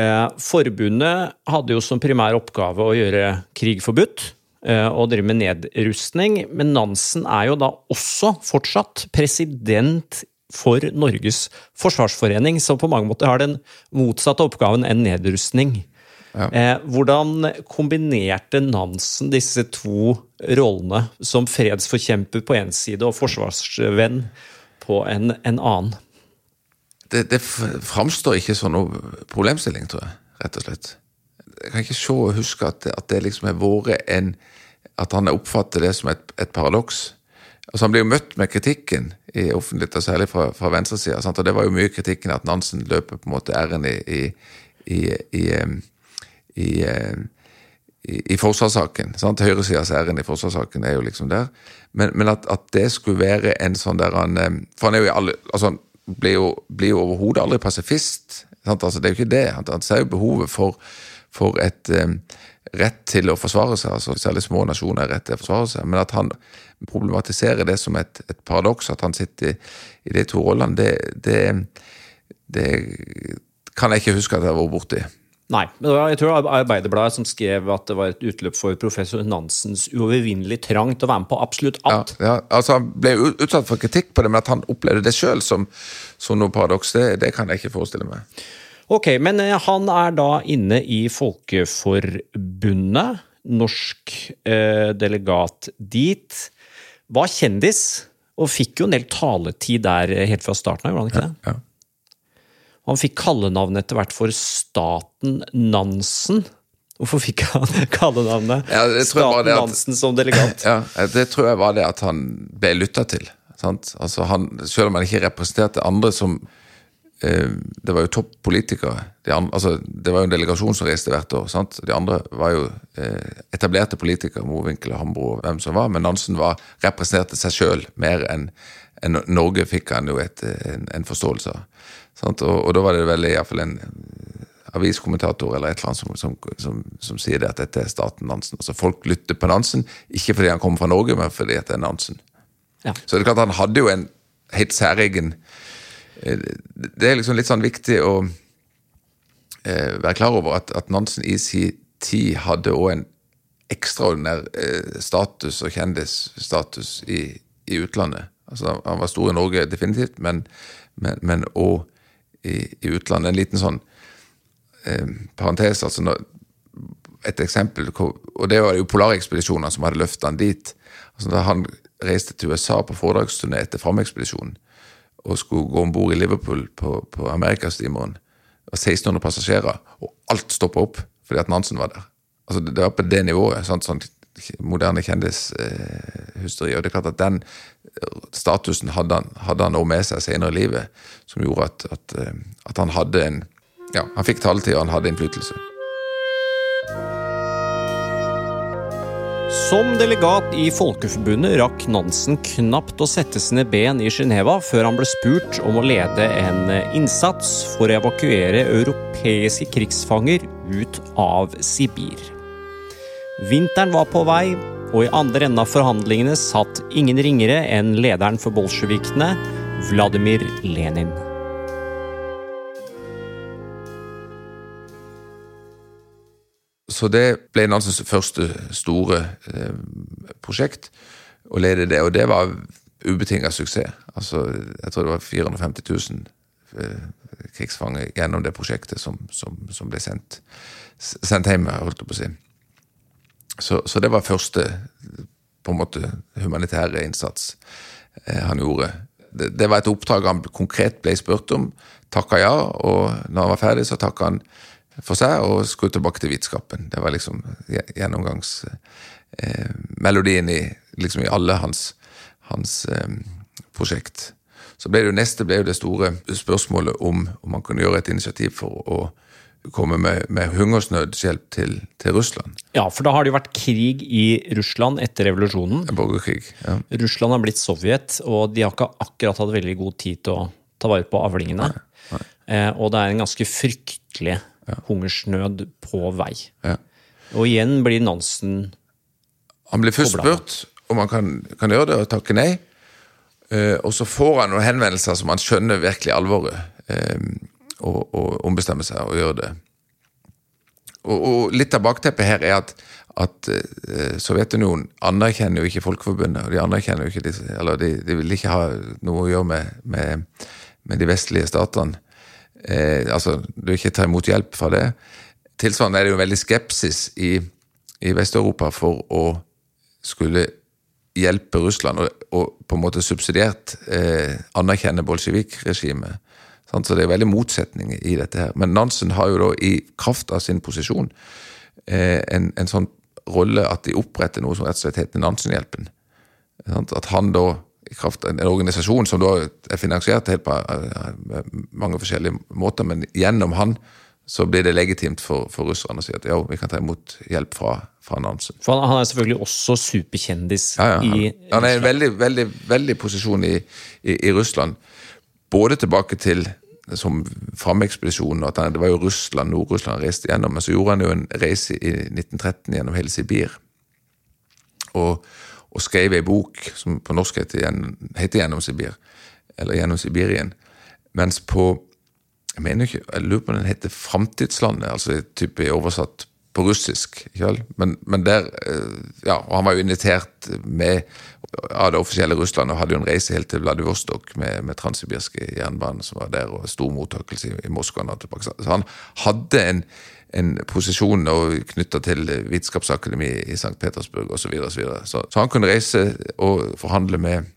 Eh, forbundet hadde jo som primær oppgave å gjøre krig forbudt. Eh, og drive med nedrustning. Men Nansen er jo da også fortsatt president for Norges forsvarsforening, som på mange måter har den motsatte oppgaven enn nedrustning. Ja. Eh, hvordan kombinerte Nansen disse to rollene som fredsforkjemper på én side og forsvarsvenn på en, en annen? Det, det framstår ikke som noe problemstilling, tror jeg, rett og slett. Jeg kan ikke se og huske at, at det liksom har vært en at han oppfatter det som et, et paradoks. Altså Han blir jo møtt med kritikken i offentlighet, og særlig fra, fra venstresida. Og det var jo mye kritikken at Nansen løper på en måte æren i, i, i, i, i forsvarssaken. sant? Høyresidas æren i forsvarssaken er jo liksom der. Men, men at, at, det skulle være en sånn der han For han er jo i alle altså blir jo, blir jo overhodet aldri pasifist. Sant? Altså, det er jo ikke det. Han, han ser jo behovet for, for et um, rett til å forsvare seg, altså særlig små nasjoner har rett til å forsvare seg, men at han problematiserer det som et, et paradoks, at han sitter i, i de to rollene, det, det, det, kan jeg ikke huske at jeg har vært borti. Nei, men jeg tror det var Arbeiderbladet som skrev at det var et utløp for professor Nansens uovervinnelig trang til å være med på absolutt alt. Ja, ja, altså Han ble utsatt for kritikk på det, men at han opplevde det sjøl som, som, noe paradoks, det, det kan jeg ikke forestille meg. Ok, men eh, han er da inne i Folkeforbundet. Norsk eh, delegat dit. Var kjendis, og fikk jo en del taletid der helt fra starten av, gjorde han ikke det? Ja, Ja. Han fikk kallenavnet etter hvert for Staten Nansen. Hvorfor fikk han kallenavnet Ja, Staten at- Nansen som delegat? Ja, det tror jeg var det at han ble lytta til. Sant? Altså han, selv om han ikke representerte andre som eh, Det var jo toppolitikere. De andre- altså, det var jo en delegasjon som reiste hvert år. Sant? De andre var jo eh, etablerte politikere, Mowinckel og Hambro og hvem som var, men Nansen var, representerte seg sjøl mer enn en Norge fikk han jo et, en, en forståelse av. Og, og da var det vel iallfall en aviskommentator eller et eller annet som, som, som, som sier det at dette er staten Nansen. Altså Folk lytter på Nansen, ikke fordi han kommer fra Norge, men fordi det er Nansen. Ja. Så det er klart han hadde jo en helt særegen eh, Det er liksom litt sånn viktig å eh, være klar over at, at Nansen i sin tid hadde òg en ekstraordinær eh, status og kjendisstatus i, i utlandet. Altså, han var stor i Norge, definitivt, men men, men òg i, i utlandet. En liten sånn eh, parentes. altså når, Et eksempel, og det var jo polarekspedisjonene som hadde løftet han dit. altså Da han reiste til USA på foredragsturné etter Framekspedisjonen og skulle gå om bord i Liverpool på, på Amerikastimeren, det var 1600 passasjerer, og alt stoppa opp fordi at Nansen var der. Altså Det var på det nivået. sant, sånn moderne kjendishysteri. og det er klart at Den statusen hadde han, hadde han med seg senere i livet, som gjorde at, at, eh, at han hadde en Ja, han fikk taletid, og han hadde innflytelse. Som delegat i Folkeforbundet rakk Nansen knapt å sette sine ben i Geneva før han ble spurt om å lede en innsats for å evakuere europeiske krigsfanger ut av Sibir. Vinteren var på vei, og i andre enden av forhandlingene satt ingen ringere enn lederen for bolsjevikene, Vladimir Lenin. Så det ble Nansens første store eh, prosjekt, å lede det. Og det var ubetinga suksess. Altså, jeg tror det var 450 000 eh, krigsfanger gjennom det prosjektet som, som, som ble sendt, sendt hjem, holdt jeg på å si. Så, så det var første på en måte humanitære innsats eh, han gjorde. Det, det var et oppdrag han konkret ble spurt om, takka ja, og når han var ferdig, så takka han for seg og skulle tilbake til vitenskapen. Det var liksom gjennomgangsmelodien i, liksom i alle hans, hans eh, prosjekt. Så ble det jo neste ble jo det store spørsmålet om, om man kunne gjøre et initiativ for å komme med, med hungersnødshjelp til, til Russland. Ja, for da har det jo vært krig i Russland etter revolusjonen. Borgerkrig. Ja. Russland har blitt Sovjet, og de har ikke akkurat hatt veldig god tid til å ta vare på avlingene. Eh, og det er en ganske fryktelig hungersnød på vei. Ja. Og igjen blir Nansen Han blir først spurt om han kan, kan gjøre det, og takke nei. Eh, og så får han noen henvendelser som han skjønner virkelig alvoret, eh, og, å ombestemme seg og gjøre det. Og, og litt av bakteppet her er at, at uh, Sovjetunionen anerkjenner jo ikke Folkeforbundet, og de anerkjenner jo ikke disse, eller de, de vil ikke ha noe å gjøre med, med, med de vestlige statene. Uh, altså, du vil ikke ta imot hjelp fra det. Tilsvarende er det jo veldig skepsis i, i Vest-Europa for å skulle hjelpe Russland og, og på en måte subsidiert eh, anerkjenne bolsjevik-regimet. Så det er veldig motsetninger i dette her. Men Nansen har jo da i kraft av sin posisjon eh, en, en sånn rolle at de oppretter noe som rett og slett heter Nansenhjelpen. At han da, i kraft av en organisasjon som da er finansiert helt på eh, mange forskjellige måter, men gjennom han så blir det legitimt for, for russerne å si at ja, vi kan ta imot hjelp fra, fra Nansen. For han, han er selvfølgelig også superkjendis Ja, ja, han, i han er i en veldig, veldig, veldig posisjon i, i, i Russland. Både tilbake til som framekspedisjon, at han, det var jo Russland, Nord-Russland han reiste gjennom, men så gjorde han jo en reise i 1913 gjennom hele Sibir. Og, og skrev ei bok som på norsk heter, heter 'Gjennom Sibir', eller 'Gjennom Sibirien'. Mens på jeg mener ikke, jeg lurer på om den heter 'Framtidslandet', altså type oversatt på russisk. ikke? Men, men der, eh, ja, og Han var jo invitert med av det offisielle Russland og hadde jo en reise helt til Vladivostok med, med transsibirske jernbanen som var der, og stor mottakelse i, i Moskva. og Pakistan. Så han hadde en, en posisjon knytta til Vitenskapsakademiet i St. Petersburg osv. Så, videre, og så, videre. så Så han kunne reise og forhandle med,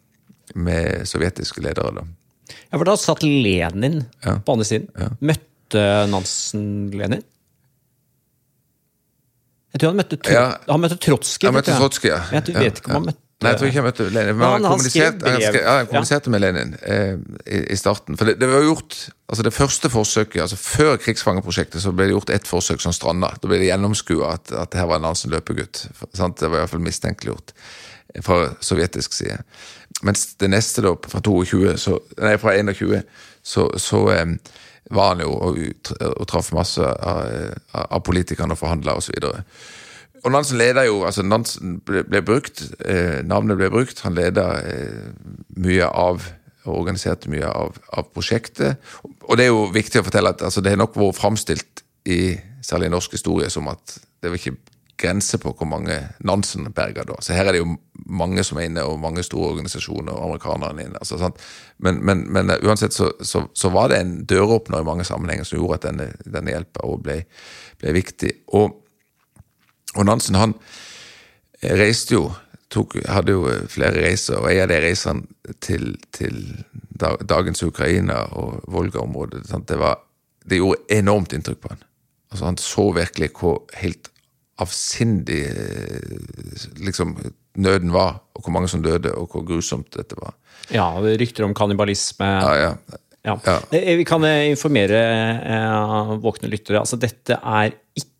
med sovjetiske ledere. da. Ja, for da satt Lenin Ja. på andre siden. Møtte Nansen Lenin? Jeg tror han møtte, Tro Ja. han møtte Trotskij. Han møtte. Trotskij, ja. Jeg vet ikke om han møtte Nei, jeg tror ikke jeg møtte Lenin. Men han, han kommuniserte, han, skrev, ja, han kommuniserte med Lenin eh, i, i starten. For det, det var gjort altså det første forsøket, altså Før krigsfangerprosjektet så ble det gjort ett forsøk som stranda. Da ble det gjennomskua at, at det her var Nansen løpegutt. Sant? Det var i hvert fall mistenkeliggjort fra sovjetisk side. Mens det neste, da, fra 22, så, nei, fra 21, så, så eh, var han jo og, og traff masse av, av, av politikerne og forhandla osv. Og, og Nansen leda jo, altså Nansen ble, ble brukt, eh, navnet ble brukt. Han leda eh, mye av og organiserte mye av, av prosjektet. Og det er jo viktig å fortelle at altså, det har nok vært framstilt i særlig norsk historie som at det var ikke grense på hvor mange Nansen berger da. Så her er det jo mange som er inne, og mange store organisasjoner, og amerikanerne er inne. Altså? Men, men, men eh, uansett så, så, så var det en døråpner i mange sammenhenger som gjorde at denne, denne hjelpa ble, ble viktig. Og og Nansen han eh, reiste jo, tok, hadde jo eh, flere reiser, og en av de reisene til, til dagens Ukraina og Volga-området, det, var, det gjorde enormt inntrykk på han. Altså Han så virkelig hvor helt avsindig eh, liksom, nøden var, og hvor mange som døde, og hvor grusomt dette var. Ja, rykter om kannibalisme. Ja, ja. Ja. Ja. Eh, Vi kan eh, informere eh, våkne lyttere. Altså, dette er ikke,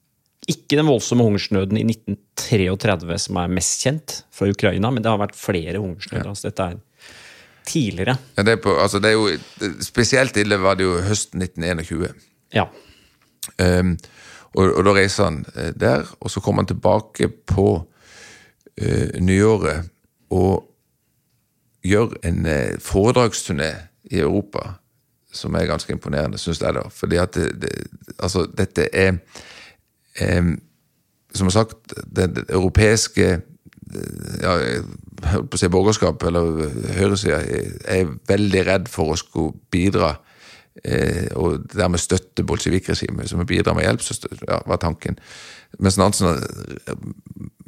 ikke den voldsomme hungersnøden i 1933 som er mest kjent fra Ukraina, men det har vært flere hungersnøder. Altså, dette er tidligere. Ja, det, er på, altså, det er jo, spesielt ille var det jo høsten 1921. Ja. Ehm, og, og da reiser han eh, der, og så kommer han tilbake på uh, nyåret og gjør en uh, foredragsturné i Europa som er ganske imponerende, syns jeg. da. Fordi at det, det, altså, dette er um, Som sagt, det, det europeiske ja, jeg holdt på å si borgerskap, eller høyresida, er veldig redd for å skulle bidra eh, og dermed støtte bolsjevikregimet. som vi bidrar med hjelp, så støtte, ja, var tanken. Mens Nansen eh,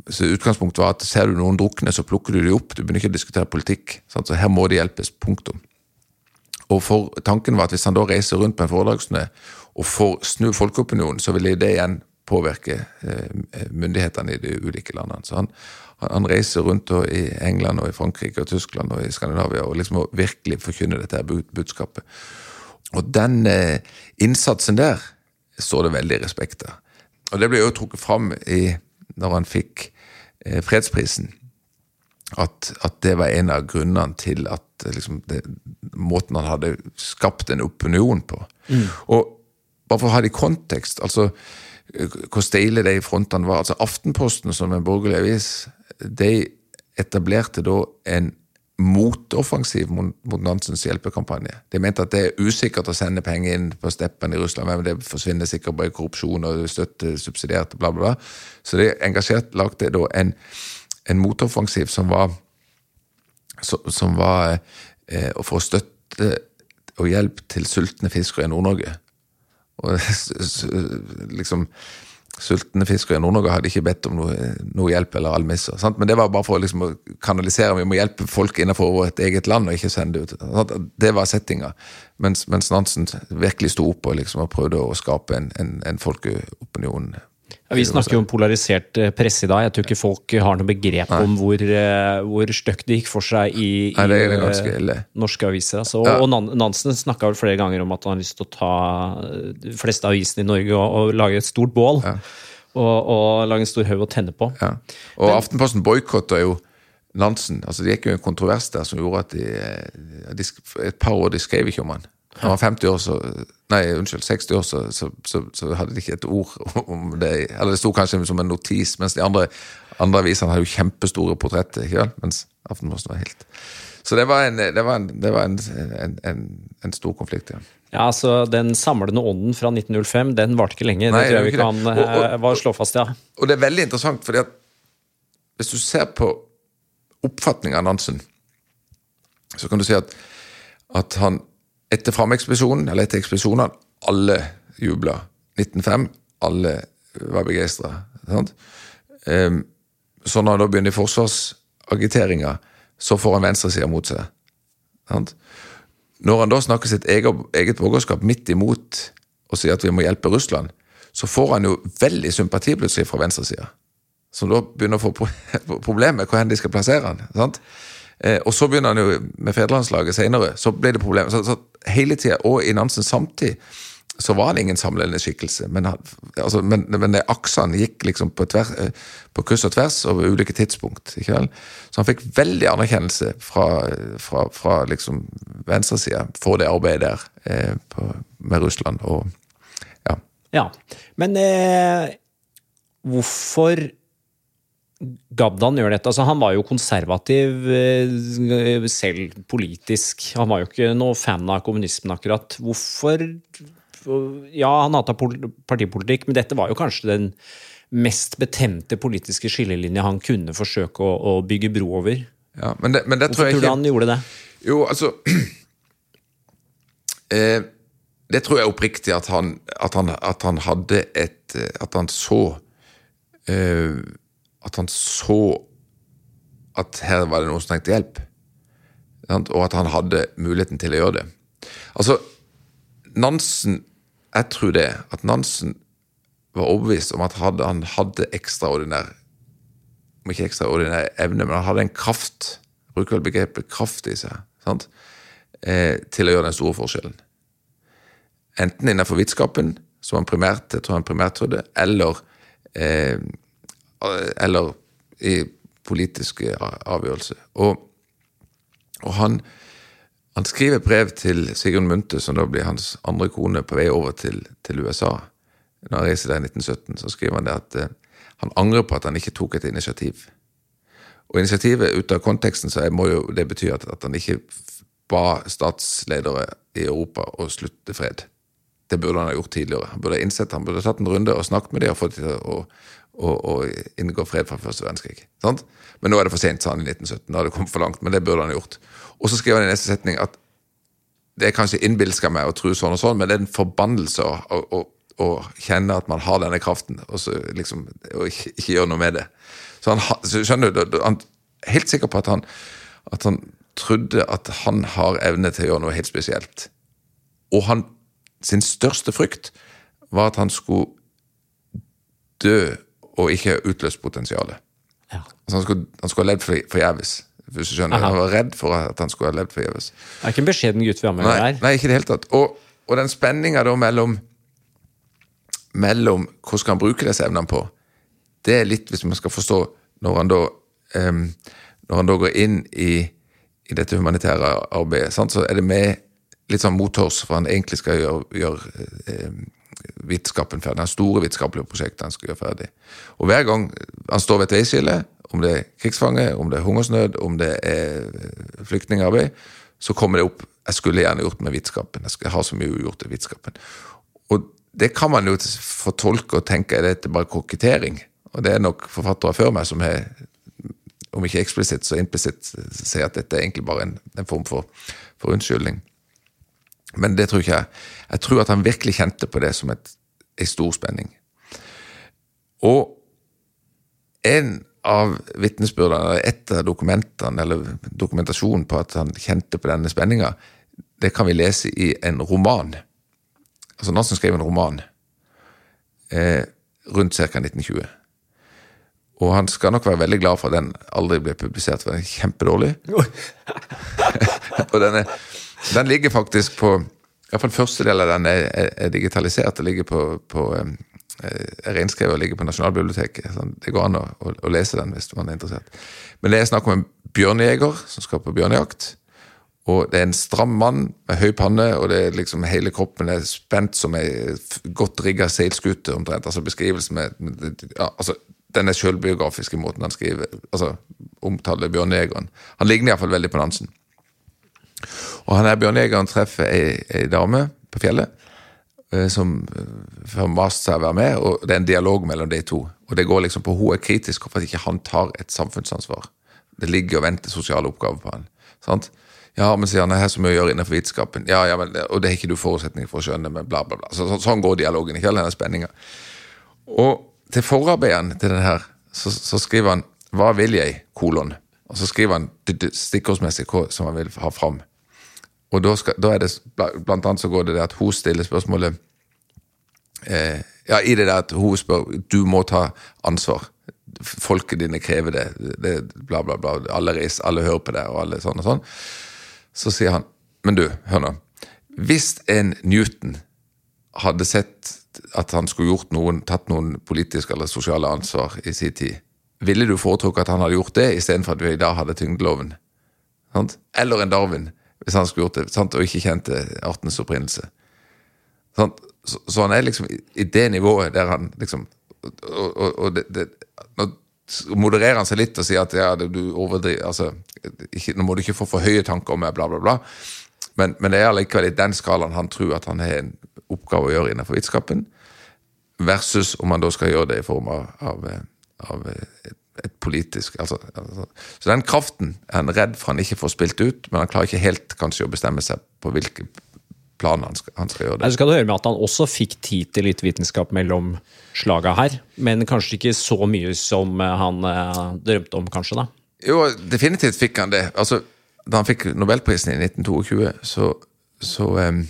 så utgangspunktet var at ser du noen drukne, så plukker du dem opp. Du begynner ikke å diskutere politikk. Sant? Så her må de hjelpes. Punktum. Og for, tanken var at hvis han da reiser rundt på en foredragsturné og får snu folkeopinionen, så vil det igjen påvirke eh, myndighetene i de ulike landene. Så han, han, reiser rundt i England og i Frankrike og Tyskland og i Skandinavia og liksom virkelig forkynner dette budskapet. Og den eh, innsatsen der står det veldig respekt av. Og det ble jo trukket fram i, når han fikk eh, fredsprisen at, at det var en av grunnene til at eh, liksom, det, måten han hadde skapt en opinion på. Og bare for å ha det i kontekst, altså hvor steile de frontene var. altså Aftenposten, som en borgerlig avis, de etablerte da en motoffensiv mot, mot Nansens hjelpekampanje. De mente at det er usikkert å sende penger inn på steppen i Russland, men det forsvinner sikkert bare i korrupsjon og støtte subsidiert, bla, bla, bla. Så de engasjert lagde da en, en motoffensiv som var som var eh, å få støtte og hjelp til sultne fiskere i Nord-Norge. Og liksom Sultne fiskere i Nord-Norge hadde ikke bedt om noe, noe hjelp eller almisser. Sant? Men det var bare for liksom å kanalisere. Vi må hjelpe folk innenfor vårt eget land, og ikke sende det ut. Sant? Det var settinga. Mens, mens Nansen virkelig sto opp og, liksom, og prøvde å skape en, en, en folkeopinion. Ja, vi snakker jo om polarisert eh, presse i dag. Jeg tror ikke folk har noe begrep om hvor, eh, hvor stygt det gikk for seg i, i Nei, eh, norske aviser. Altså. Ja. Og Nansen snakka vel flere ganger om at han har lyst til å ta de fleste avisene i Norge og, og lage et stort bål. Og, og lage en stor haug å tenne på. Ja. Og Aftenposten boikotta jo Nansen altså Det gikk jo en kontrovers der som gjorde at de, de et par år de skrev ikke om han. Han var 50 år, så Nei, unnskyld, 60 år, så, så, så, så hadde de ikke et ord om det. Eller det sto kanskje som en notis, mens de andre, andre avisene hadde jo kjempestore portretter. ikke vel? Mens Aftenposten var helt Så det var en, det var en, det var en, en, en stor konflikt, ja. Ja, altså Den samlende ånden fra 1905 den varte ikke lenge. Nei, det tror jeg vi kan. Og- og- eh, slå fast, ja. Og det er veldig interessant, fordi at hvis du ser på oppfatningen av Nansen, så kan du si at, at han etter Fram-ekspedisjonen, eller etter ekspedisjonene, alle jubla. 1905, alle var begeistra. Um, så når han da begynner i forsvarsagiteringa, så får han venstresida mot seg. Sant? Når han da snakker sitt eget, eget borgerskap midt imot og sier at vi må hjelpe Russland, så får han jo veldig sympati plutselig fra venstresida. Som da begynner å få pro- problemer med hvor de skal plassere han. sant? Eh, og så begynner han jo med fedrelandslaget senere, så ble det problemer. Så, så hele tida, og i Nansens samtid, så var han ingen samlende skikkelse. Men, altså, men, men aksene gikk liksom på, tvers, eh, på kryss og tvers over ulike tidspunkt. ikke vel? Så han fikk veldig anerkjennelse fra, fra, fra liksom venstresida for det arbeidet der eh, på, med Russland. og ja. Ja, Men eh, hvorfor gadd gjør dette? Altså, han var jo konservativ eh, selv politisk. Han var jo ikke noe fan av kommunismen, akkurat. Hvorfor Ja, han hata pol- partipolitikk, men dette var jo kanskje den mest betemte politiske skillelinja han kunne forsøke å, å bygge bro over. ja men, det, men det tror Hvorfor jeg tror du ikke han gjorde det? Jo, altså eh, Det tror jeg oppriktig at han, at han, at han hadde et eh, At han så eh, At han så at her var det noen som trengte hjelp. Og at han hadde muligheten til å gjøre det. Altså, Nansen Jeg tror det. At Nansen var overbevist om at hadde, han hadde ekstraordinær om ikke ekstraordinær evne, men han hadde en kraft, bruker vel begrepet kraft i seg? Eh, til å gjøre den store forskjellen. Enten innenfor vitenskapen, som han primært, jeg tror han primært trodde, eller, eh, eller i politiske avgjørelser. Og, og han, han skriver brev til Sigrun Munthe, som da blir hans andre kone, på vei over til, til USA. Når han reiser der i 1917, så skriver han det at eh, han angrer på at han ikke tok et initiativ. Og initiativet ut av konteksten så må jo det bety at, at han ikke ba statsledere i Europa å slutte fred. Det burde han ha gjort tidligere. Han burde ha innsett, han burde ha tatt en runde og snakket med dem og fått dem til å, å, å inngå fred fra første verdenskrig. Sant? Men nå er det for sent, sa han i 1917. Nå hadde det kommet for langt, men det burde han gjort. Og så skriver han i neste setning at det er kanskje innbilsk av meg å tro sånn og sånn, men det er en forbannelse å, å, å kjenne at man har denne kraften, og så liksom og ikke, ikke gjøre noe med det. Så han, så skjønner du, han er helt sikker på at han, at han trodde at han har evne til å gjøre noe helt spesielt. Og han, sin største frykt var at han skulle dø og ikke utløst potensialet. Ja. Altså han, skulle, han skulle ha levd for- forgjeves. Hvis du skjønner. Aha. Han var redd for at han skulle ha levd forgjeves. Det er ikke en beskjeden gutt vi har med å gjøre nei, ikke i det hele tatt. Og, og den spenninga da mellom mellom hvordan skal han bruke disse evnene på, det er litt, hvis man skal forstå, når han da um, når han da går inn i, i dette humanitære arbeidet, sant, så er det med litt sånn motors, for han egentlig skal gjøre, gjøre em, vitenskapen ferdig. Er store vitenskapelige prosjekter han skal gjøre ferdig. Og hver gang han står ved et veiskille, om det er krigsfange, om det er hungersnød, om det er eh, flyktningarbeid, så kommer det opp Jeg skulle gjerne gjort med vitenskapen. Jeg har så mye ugjort i vitenskapen. Og det kan man jo fortolke og tenke er dette bare kokettering. Og det er nok forfattere før meg som har, om ikke eksplisitt, så implisitt sier at dette er egentlig bare en, en form for, for unnskyldning. Men det tror ikke jeg. Jeg tror at han virkelig kjente på det som en stor spenning. Og en av vitnesbyrdene, et av dokumentene, eller dokumentasjonen på at han kjente på denne spenninga, det kan vi lese i en roman. Altså Nansen skrev en roman eh, rundt ca. 1920. Og han skal nok være veldig glad for at den aldri ble publisert, for den er kjempedårlig. og den, er, den ligger faktisk på Iallfall første del av den er, er, er digitalisert. Det ligger på, på er renskrevet og ligger på Nasjonalbiblioteket. Det går an å, å, å lese den hvis man er interessert. Men det er snakk om en bjørnejeger som skal på bjørnejakt. Og det er en stram mann med høy panne, og det er liksom hele kroppen er spent som ei godt rigga seilskute, omtrent. Altså beskrivelsen med ja, altså, Den sjølbiografisk i måten han skriver altså omtaler bjørnejegeren. Han ligner iallfall veldig på Nansen. Og han her bjørnejegeren treffer ei, ei dame på fjellet eh, som har mast seg å være med, og det er en dialog mellom de to. Og det går liksom på Hun er kritisk for at ikke han tar et samfunnsansvar. Det ligger og venter sosiale oppgaver på han. sant? Ja, men sier han, det er så mye å gjøre innenfor vitenskapen. Ja, ja, men, og det er ikke du forutsetning for å skjønne, men bla, bla, bla. Så, så, sånn går dialogen. ikke denne spenninga. Og til forarbeidene til den her, så, så, skriver han 'Hva vil jeg?' kolon. Og så skriver han stikkordsmessig hva som han vil ha fram. Og da, skal, da, er det blant annet så går det det at hun stiller spørsmålet eh, Ja, i det der at hun spør du må ta ansvar. Folket dine krever det. det bla, bla, bla. Alle reiser, alle hører på det, og alle sånn og sånn. Så sier han Men du, hør nå. Hvis en Newton hadde sett at han skulle gjort noen, tatt noen politiske eller sosiale ansvar i sin tid, ville du foretrukket at han hadde gjort det, istedenfor at vi i dag hadde tyngdeloven? Sant? Eller en Darwin, hvis han skulle gjort det, sant? og ikke kjente artens opprinnelse. Så, så, han er liksom i det nivået der han liksom Og, og, og det, det, nå modererer han seg litt og sier at ja, du overdriver altså, ikke, Nå må du ikke få for høye tanker om meg, bla, bla, bla. Men, men, det er allikevel i den skalaen han tror at han har en oppgave å gjøre innenfor vitenskapen, versus om han da skal gjøre det i form av, av, av et, et, politisk altså, altså, Så den kraften er han redd for han ikke får spilt ut, men han klarer ikke helt kanskje å bestemme seg på hvilke plan han skal, han skal gjøre det. Så skal du høre med at han også fikk tid til litt vitenskap mellom slaga her, men kanskje ikke så mye som eh, han eh, drømte om, kanskje? da? Jo, definitivt fikk han det. Altså, Da han fikk nobelprisen i 1922, så, så um,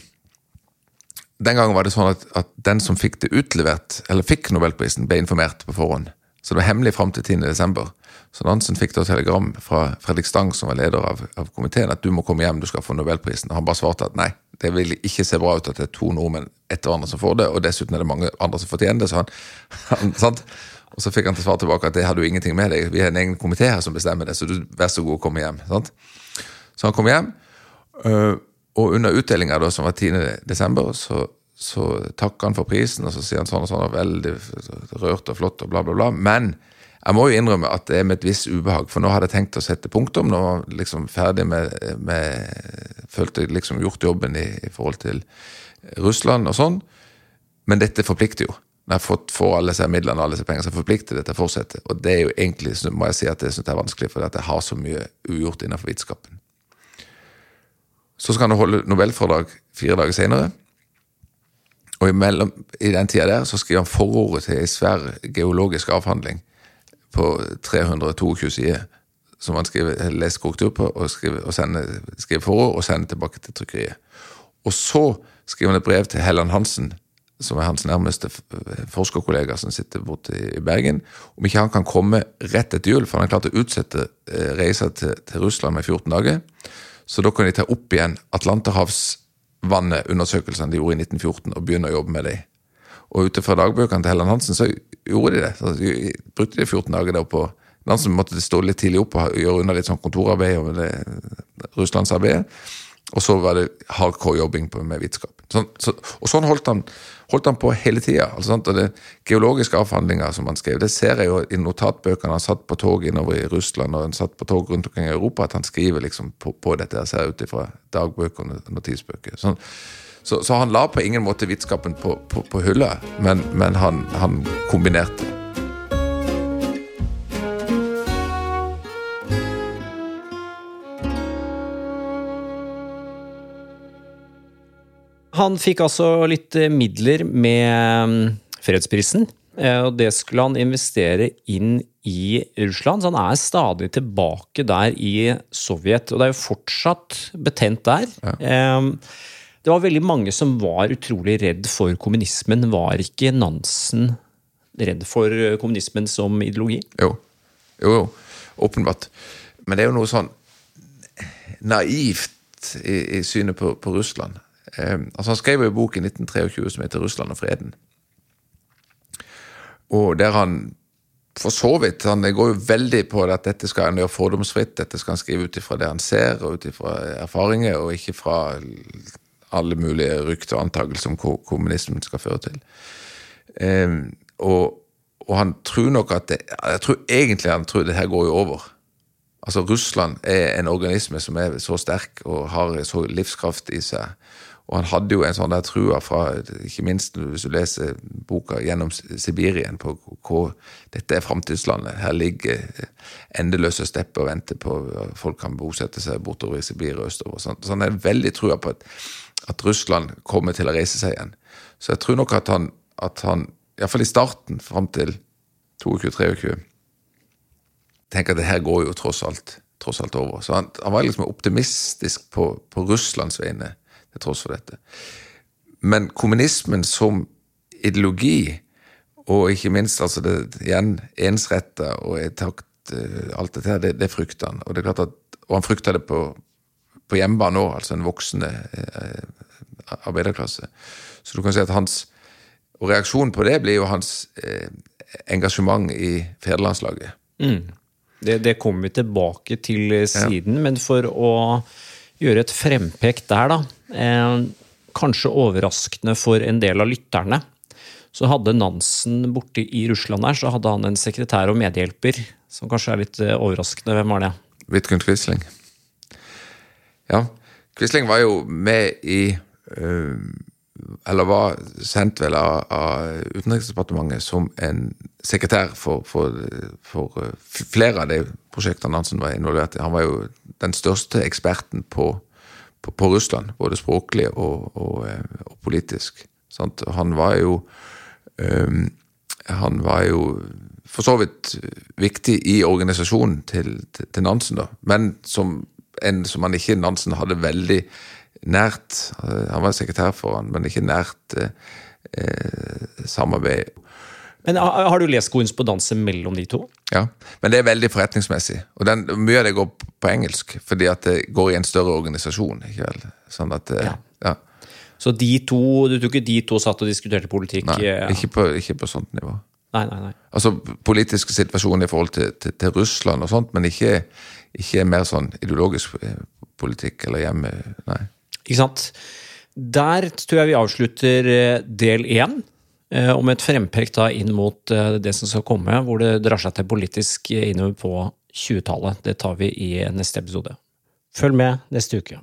Den gangen var det sånn at, at, den som fikk det utlevert, eller fikk nobelprisen, ble informert på forhånd. Så det var hemmelig fram til 10. desember. Så Nansen fikk da telegram fra Fredrik Stang, som var leder av, av, komiteen, at du må komme hjem, du skal få nobelprisen. Og han bare svarte at nei, det vil ikke se bra ut at det er to nordmenn etter hverandre som får det, og dessuten er det mange andre som fortjener det. så han, han sant? Og så fikk han til svar tilbake at det har du ingenting med deg, vi har en egen komité her som bestemmer det, så du vær så god, å komme hjem. sant? Så han kom hjem, øh, og under utdelinga, som var 10. desember, så, så takker han for prisen, og så sier han sånn og sånn, og veldig rørt og flott, og bla, bla, bla. Men jeg må jo innrømme at det er med et visst ubehag, for nå hadde jeg tenkt å sette punktum. Nå var jeg liksom ferdig med, med Følte jeg liksom gjort jobben i, i, forhold til Russland og sånn. Men dette forplikter jo. Når jeg fått får alle disse midlene og alle disse pengene, så forplikter det til å fortsette. Og det er jo egentlig, må jeg si at det synes jeg er vanskelig, fordi jeg har så mye ugjort innenfor vitenskapen. Så skal han holde nobelforedrag fire dager senere. Og imellom, i den tida der så skriver han forordet til ei svær geologisk avhandling på 322 sider som han skriver, leser korrektur på og skriver, og sender, skriver forord og sender tilbake til trykkeriet. Og så skriver han et brev til Helland Hansen, som er hans nærmeste forskerkollega som sitter borte i Bergen, om ikke han kan komme rett etter jul, for han har klart å utsette eh, reisa til, til, Russland med 14 dager. Så da kan de ta opp igjen Atlanterhavsvannet-undersøkelsene de gjorde i 1914, og begynne å jobbe med dem. Og ut fra dagbøkene til Helland Hansen så gjorde de det. Så de brukte de 14 dager der på Nansen måtte stå litt tidlig opp og gjøre unna litt sånn kontorarbeid og det russlandsarbeidet. Og så var det hardcore jobbing med vitenskap. Sånn, så, og sånn holdt han, holdt han på hele tida. Altså, det geologiske avhandlinger som han skrev, det ser jeg jo i notatbøkene. Han satt på tog innover i Russland og han satt på tog rundt omkring i Europa, at han skriver liksom på, på dette. Jeg ser ut ifra dagbøker og notisbøker. Sånn, så, så, han la på ingen måte vitenskapen på, på, på hylla, men, men han, han, kombinerte. Han fikk altså litt eh, midler med mm, fredsprisen, eh, og det skulle han investere inn i Russland. Så han er stadig tilbake der i Sovjet, og det er jo fortsatt betent der. Ja. Um, det var veldig mange som var utrolig redd for kommunismen. Var ikke Nansen redd for kommunismen som ideologi? Jo. Jo, jo. Åpenbart. Men det er jo noe sånn naivt i, i synet på, på Russland. Eh, altså Han skrev jo en bok i 1923 som heter 'Russland og freden'. Og der han for så vidt. Han går jo veldig på at dette skal han gjøre fordomsfritt. Dette skal han skrive ut ifra det han ser, og ut erfaringer, og ikke fra alle mulige rykter og antakelser om hva kommunismen skal føre til. Eh, og, og, han tror nok at det, Jeg tror egentlig han tror det her går jo over. Altså Russland er en organisme som er så sterk og har så livskraft i seg og han hadde jo en sånn der trua fra, ikke minst hvis du leser boka 'Gjennom Sibirien', på hvor dette er framtidslandet. Her ligger endeløse stepper og venter på at folk kan bosette seg bortover i Sibir og østover. Så han er veldig trua på at, at, Russland kommer til å reise seg igjen. Så jeg tror nok at han, at han iallfall i starten, fram til 22-23, tenker at det her går jo tross alt, tross alt over. Så han, han var liksom optimistisk på, på Russlands vegne til tross for dette. Men kommunismen som ideologi, og ikke minst altså det igjen ensretta og takt, eh, alt dette her, det, det frykter han. Og det er klart at, og han frykter det på, på hjemmebane òg, altså en voksende eh, arbeiderklasse. Så du kan si at hans Og reaksjonen på det blir jo hans eh, engasjement i fedrelandslaget. Mm. Det, det kommer vi tilbake til siden, ja. men for å gjøre et frempekt der, da. Eh, kanskje overraskende for en del av lytterne. Så hadde Nansen borte i Russland her, så hadde han en sekretær og medhjelper som kanskje er litt eh, overraskende. Hvem var det? Vidkun Quisling. Ja. Quisling var jo med i øh, Eller var sendt vel av, av Utenriksdepartementet som en sekretær for, for, for, flere av de prosjektene Nansen var involvert i. Han var jo den største eksperten på på, på Russland, både språklig og, og, eh, og politisk. Sant? Han var jo um, Han var jo for så vidt viktig i organisasjonen til, til, til Nansen, da. men som en som han ikke Nansen hadde veldig nært eh, Han var sekretær for han, men ikke nært eh, samarbeid. Men Har du lest korrespondanse mellom de to? Ja, men det er veldig forretningsmessig. Og den, mye av det går på engelsk, fordi at det går i en større organisasjon. ikke vel? Sånn at, eh, ja. ja. Så de to, du tror ikke de to satt og diskuterte politikk? Nei, ja. ikke, på, ikke på sånt nivå. Nei, nei, nei. Altså politiske situasjoner i forhold til, til, til Russland og sånt, men ikke, ikke, mer sånn ideologisk eh, politikk eller hjemme Nei. Ikke sant. Der tror jeg vi avslutter eh, del én. Eh, med et frempekk da inn mot eh, det som skal komme, hvor det drar seg til politisk innover på 20-tallet. Det tar vi i neste episode. Følg med neste uke.